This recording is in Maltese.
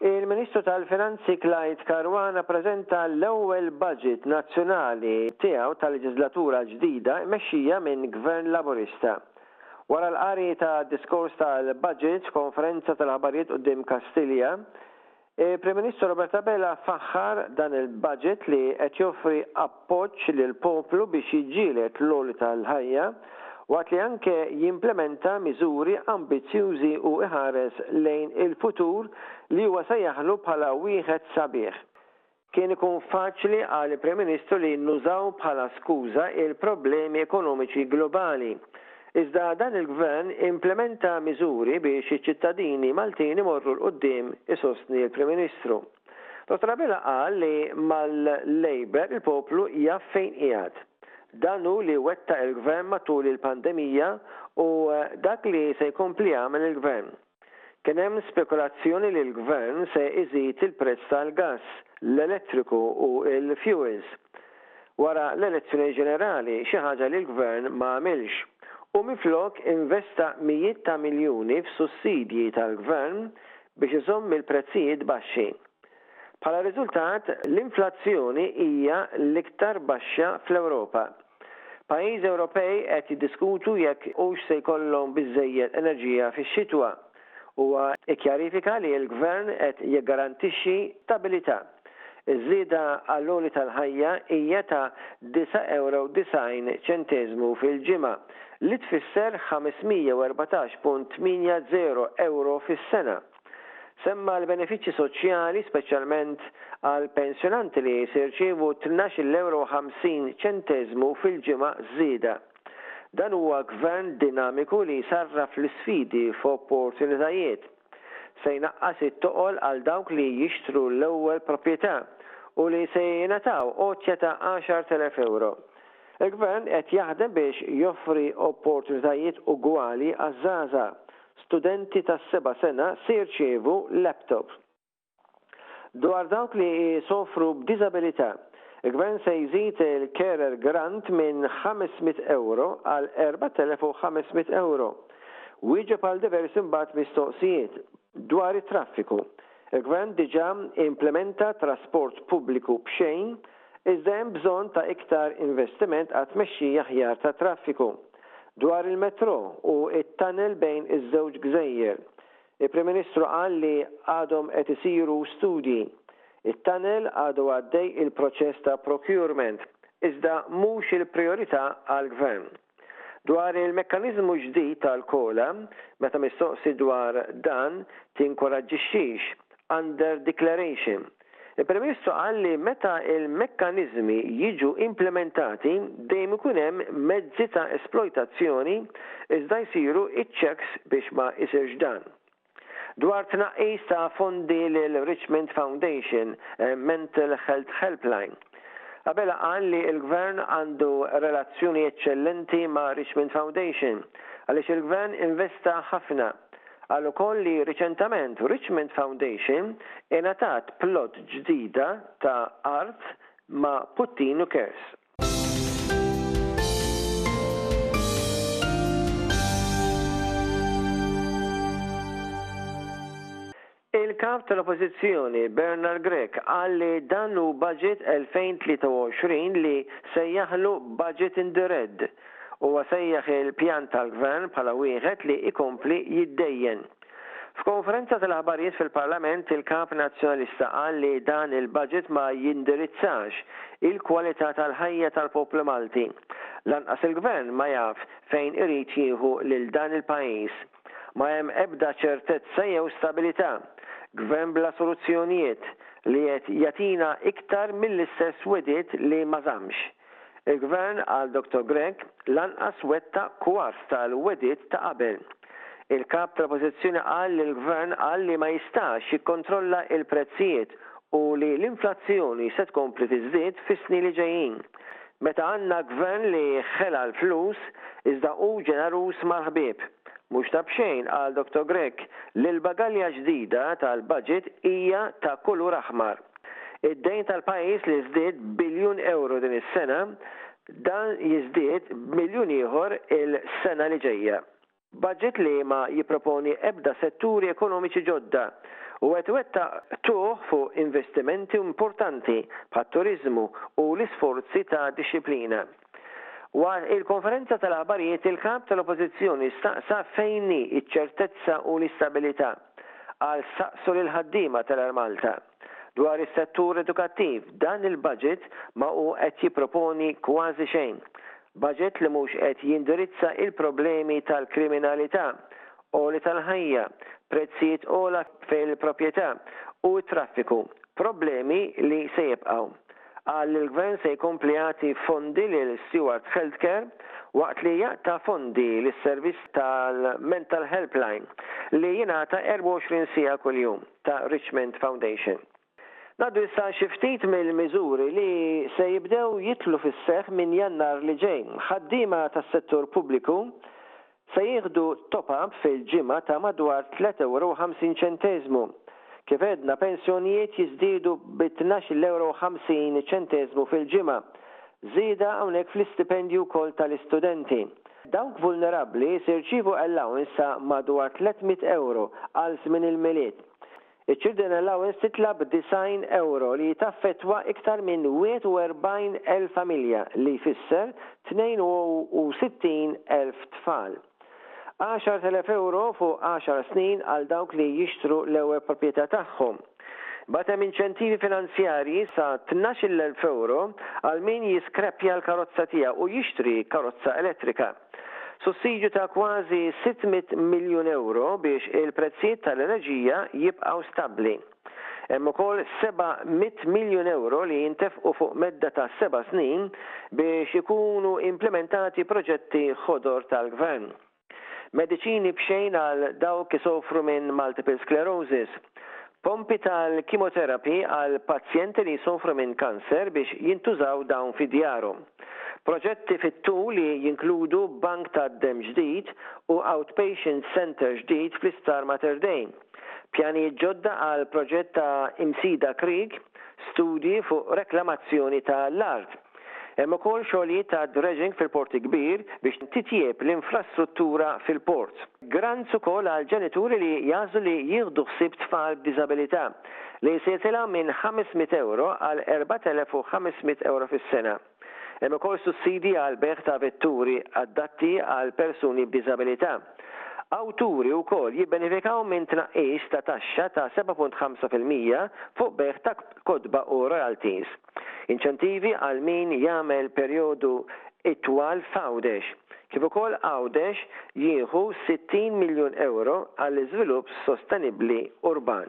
Il-Ministru tal-Finanzi Clyde Caruana ppreżenta l-ewwel budget nazzjonali tiegħu tal-leġiżlatura l-ġdida mmexxija minn Gvern Laburista. Wara l-qari tad-diskors tal-budget f'konferenza tal-aħbarijiet quddiem Kastilja, Il-Prim Ministru Robert Abela faħħar dan il-Budget li qed joffri appoġġ lill-poplu biex jiġġieled l-għoli tal-ħajja, waqt li anke jimplementa miżuri ambizzjużi u iħares lejn il-futur li huwa sejjaħlu bħala wieħed sabiħ. Kien ikun faċli, qal il-Prim Ministru, li nużaw bħala skuża il-problemi ekonomiċi globali. Iżda dan il-Gvern implementa miżuri biex iċ-ċittadini Maltin imorru 'l quddiem, isostni l-Prim Ministru. Dottor Abela qal li mal-Labour il-poplu jaf fejn qiegħed. Dan hu li wettaq il-Gvern matul il-pandemija u dak li se jkompli jagħmel il-Gvern. Kien hemm spekulazzjoni li l-Gvern se iżid il-prezz tal-gass, l-elettriku u l-fjuwils wara l-elezzjonijiet ġenerali, xi ħaġa li l-Gvern ma għamilx, u minflok investa mijiet ta' miljuni f'sussidji tal-Gvern biex iżomm il-prezzijiet baxxi. Bħala riżultat, l-inflazzjoni hija l-iktar baxxa fl-Ewropa. Pajjiżi Ewropej qed jiddiskutu jekk hux se jkollhom biżżejjed enerġija fix-xitwa. Huwa kkjarifika li l-Gvern qed jiggarantixxi stabilità. Iż-żieda għall-għoli tal-ħajja hija ta' 9.90 ewro fil-ġimgħa, li tfisser 514.80 ewro fis-sena. Semma l-benefiċċji soċjali speċjalment għal pensjonanti li se jirċievu tnax-il ewro u ħamsin ċenteżmu fil-ġimgħa żieda. Dan huwa Gvern dinamiku li jsarraf l-isfidi f'opportunitajiet. Se jnaqqas it-toqol għal dawk li jixtru l-ewwel proprjetà u li se jingħataw għotja ta' għaxart elef ewro. Il-Gvern qed jaħdem biex joffri opportunitajiet ugwali għaż-żgħażagħ, Studenti ta' seba' sena se jirċievu laptop. Dwar dawk li jsofru b'diżabilità, il-Gvern se jżid il-Carer Grant minn 500 ewro għal 4,500 ewro. Wieġeb għal diversi mbagħad mistoqsijiet dwar it-traffiku. Il-Gvern diġà implementa trasport pubbliku b'xejn, iżda hemm bżonn ta' iktar investiment għat-tmexxija aħjar tat-traffiku. Dwar il-metrò u t-tunnel bejn iż-żewġ gżejjer, il-Prim Ministru qal li għadhom qed isiru studji. It-tunnel għadu għaddej il-proċess ta' procurement, iżda mhux il-prijorità għall-Gvern. Dwar il-mekkaniżmu ġdid tal-COLA, meta mistoqsi dwar dan, tinkoraġġixxix, under declaration. Il-Prim Ministru qal li meta l-mekkaniżmi jiġu implimentati dejjem ikun hemm mezzi ta' esplojtazzjoni iżda jsiru ċ-checks biex ma jsirx dan. Dwar tnaqqis ta' fondi lil Richmond Foundation Mental Health Helpline, Abela qal li l-Gvern għandu relazzjoni eċċellenti ma' Richmond Foundation għaliex il-Gvern investa ħafna Qal ukoll li riċentament Richmond Foundation ingħatat plot ġdida ta' art ma' Puttinu Cares. Il-Kap tal-Oppożizzjoni Bernard Grech qal li dan hu budget 2023 li sejjaħlu budget in the red. Huwa sejjaħ il-pjan tal-Gvern bħala wieħed li jkompli jiddejjen. F'konferenza tal-aħbarijiet fil-Parlament il-Kap Nazzjonalista qal li dan il-budget ma jindirizzax il-kwalità tal-ħajja tal-poplu Malti. Lanqas il-Gvern ma jaf fejn irid jieħu lil dan il-pajjiż. Ma hemm ebda ċertezza jew stabilità. Gvern bla soluzzjonijiet, li qed jagħtina iktar mill-istess wegħdiet li ma żammx. Il-Gvern, qal Dottor Grech, lanqas wettaq kwart tal-wegħdiet ta' qabel. Il-Kap tal-Oppożizzjoni qal li l-Gvern qal li ma jistax jikkontrolla l-prezzijiet u li l-inflazzjoni se tkompli tiżdied fis-snin li ġejjin. Meta għandna Gvern li ħela l-flus iżda hu ġeneruż mal-ħbieb. Mhux ta' b'xejn, qal Dottor Grech, li l-bagalja ġdida tal-Budget hija ta' kulur aħmar. Id-dejn tal-pajjiż li żdied b'biljun ewro din is-sena, dan jiżdied b'miljun ieħor il-sena li ġejja. Baġit li ma jipproponi ebda setturi ekonomiċi ġodda u qed iwettaq qtugħ fuq investimenti importanti bħat-turiżmu u l-isforzi ta' dixxiplina. Waqt il-konferenza tal-aħbarijiet il-Kap tal-Oppożizzjoni staqsa fejn hi ċ-ċertezza u l-istabilità, qal staqsu lill-ħaddiema tal-Air Malta. Dwar is-settur edukattiv, dan il-budget ma hu qed jipproponi kważi xejn. Budget li mhux qed jindirizza l-problemi tal-kriminalità, għoli tal-ħajja, prezzijiet ogħla fil-proprjetà u t-traffiku, problemi li se jibqgħu. Qal li l-Gvern se jkompli jagħti fondi lil Steward Healthcare waqt li jaqta' fondi lis-servizz tal-Mental Helpline li jingħata 24 siegħa kuljum. ta' Richmond Foundation. Ngħaddu issa għal xi ftit mill-miżuri li se jibdew jidħlu fis-seħħ minn Jannar li ġej. Ħaddiema tas-settur pubbliku se jieħdu top-up fil-ġimgħa ta' madwar tliet ewro u ħamsin ċenteżmu. Kif għedna, pensjonijiet jiżdiedu bi tnax-il ewro u ħamsin ċenteżmu fil-ġimgħa. Żieda hawnhekk fl-istipendju wkoll tal-istudenti. Dawk vulnerabbli se jirċievu allowance ta' madwar 300 ewro għal żmien il-Milied. Iċ-Children Allowance titla' b' 90 ewro li taffettwa iktar minn 41,000 familja li jfisser 62,000 tfal. Għaxart elef ewro fuq għaxar snin għal dawk li jixtru l-ewe proprjetà tagħhom. Mbagħad hemm inċentivi finanzjarji sa tnax-il elf ewro għal min jiskrappja l-karozza tiegħu u jixtri karozza elettrika. Sussidju ta' kważi sitt mitt miljun ewro biex il-prezzijiet tal-enerġija jibqgħu stabbli. Hemm ukoll seba' mitt miljun ewro li jintefqu fuq medda ta' seba' snin biex ikunu implimentati proġetti ħodor tal-Gvern. Mediċini b'xejn għal dawk isofru minn multiple sclerosis. Pompi tal-chemotherapy għal pazjenti li jsofru minn kanser biex jintużaw dawn fi djarhom. Proġetti fit-tul li jinkludu bank tad-demm ġdid u outpatient centre ġdid fl-Isptar Mater Dei. Pjanijiet ġodda għal proġett ta' Imsida Creek, studji fuq reklamazzjoni ta' l-art. Hemm ukoll xogħlijiet ta' dredging fil-Port il-Kbir biex titjieb l-infrastruttura fil-port. Grants ukoll għal ġenituri li jagħżlu li jieħdu ħsieb tfal b'diżabilità, li se jitilgħu minn 500 ewro għal 4,500 ewro fis-sena. Hemm ukoll sussidji għall-bejgħ ta' vetturi adatti għal persuni b'diżabilità. Awturi wkoll jibbenefikaw minn tnaqqis ta' taxxa ta' 7.5 fil-mija fuq bejgħ ta' kotba u royalties. Inċentivi għal min jagħmel perjodu itwal f'Għawdex. Kif ukoll Għawdex jieħu 60 miljun ewro għall-iżvilupp sostenibbli urban.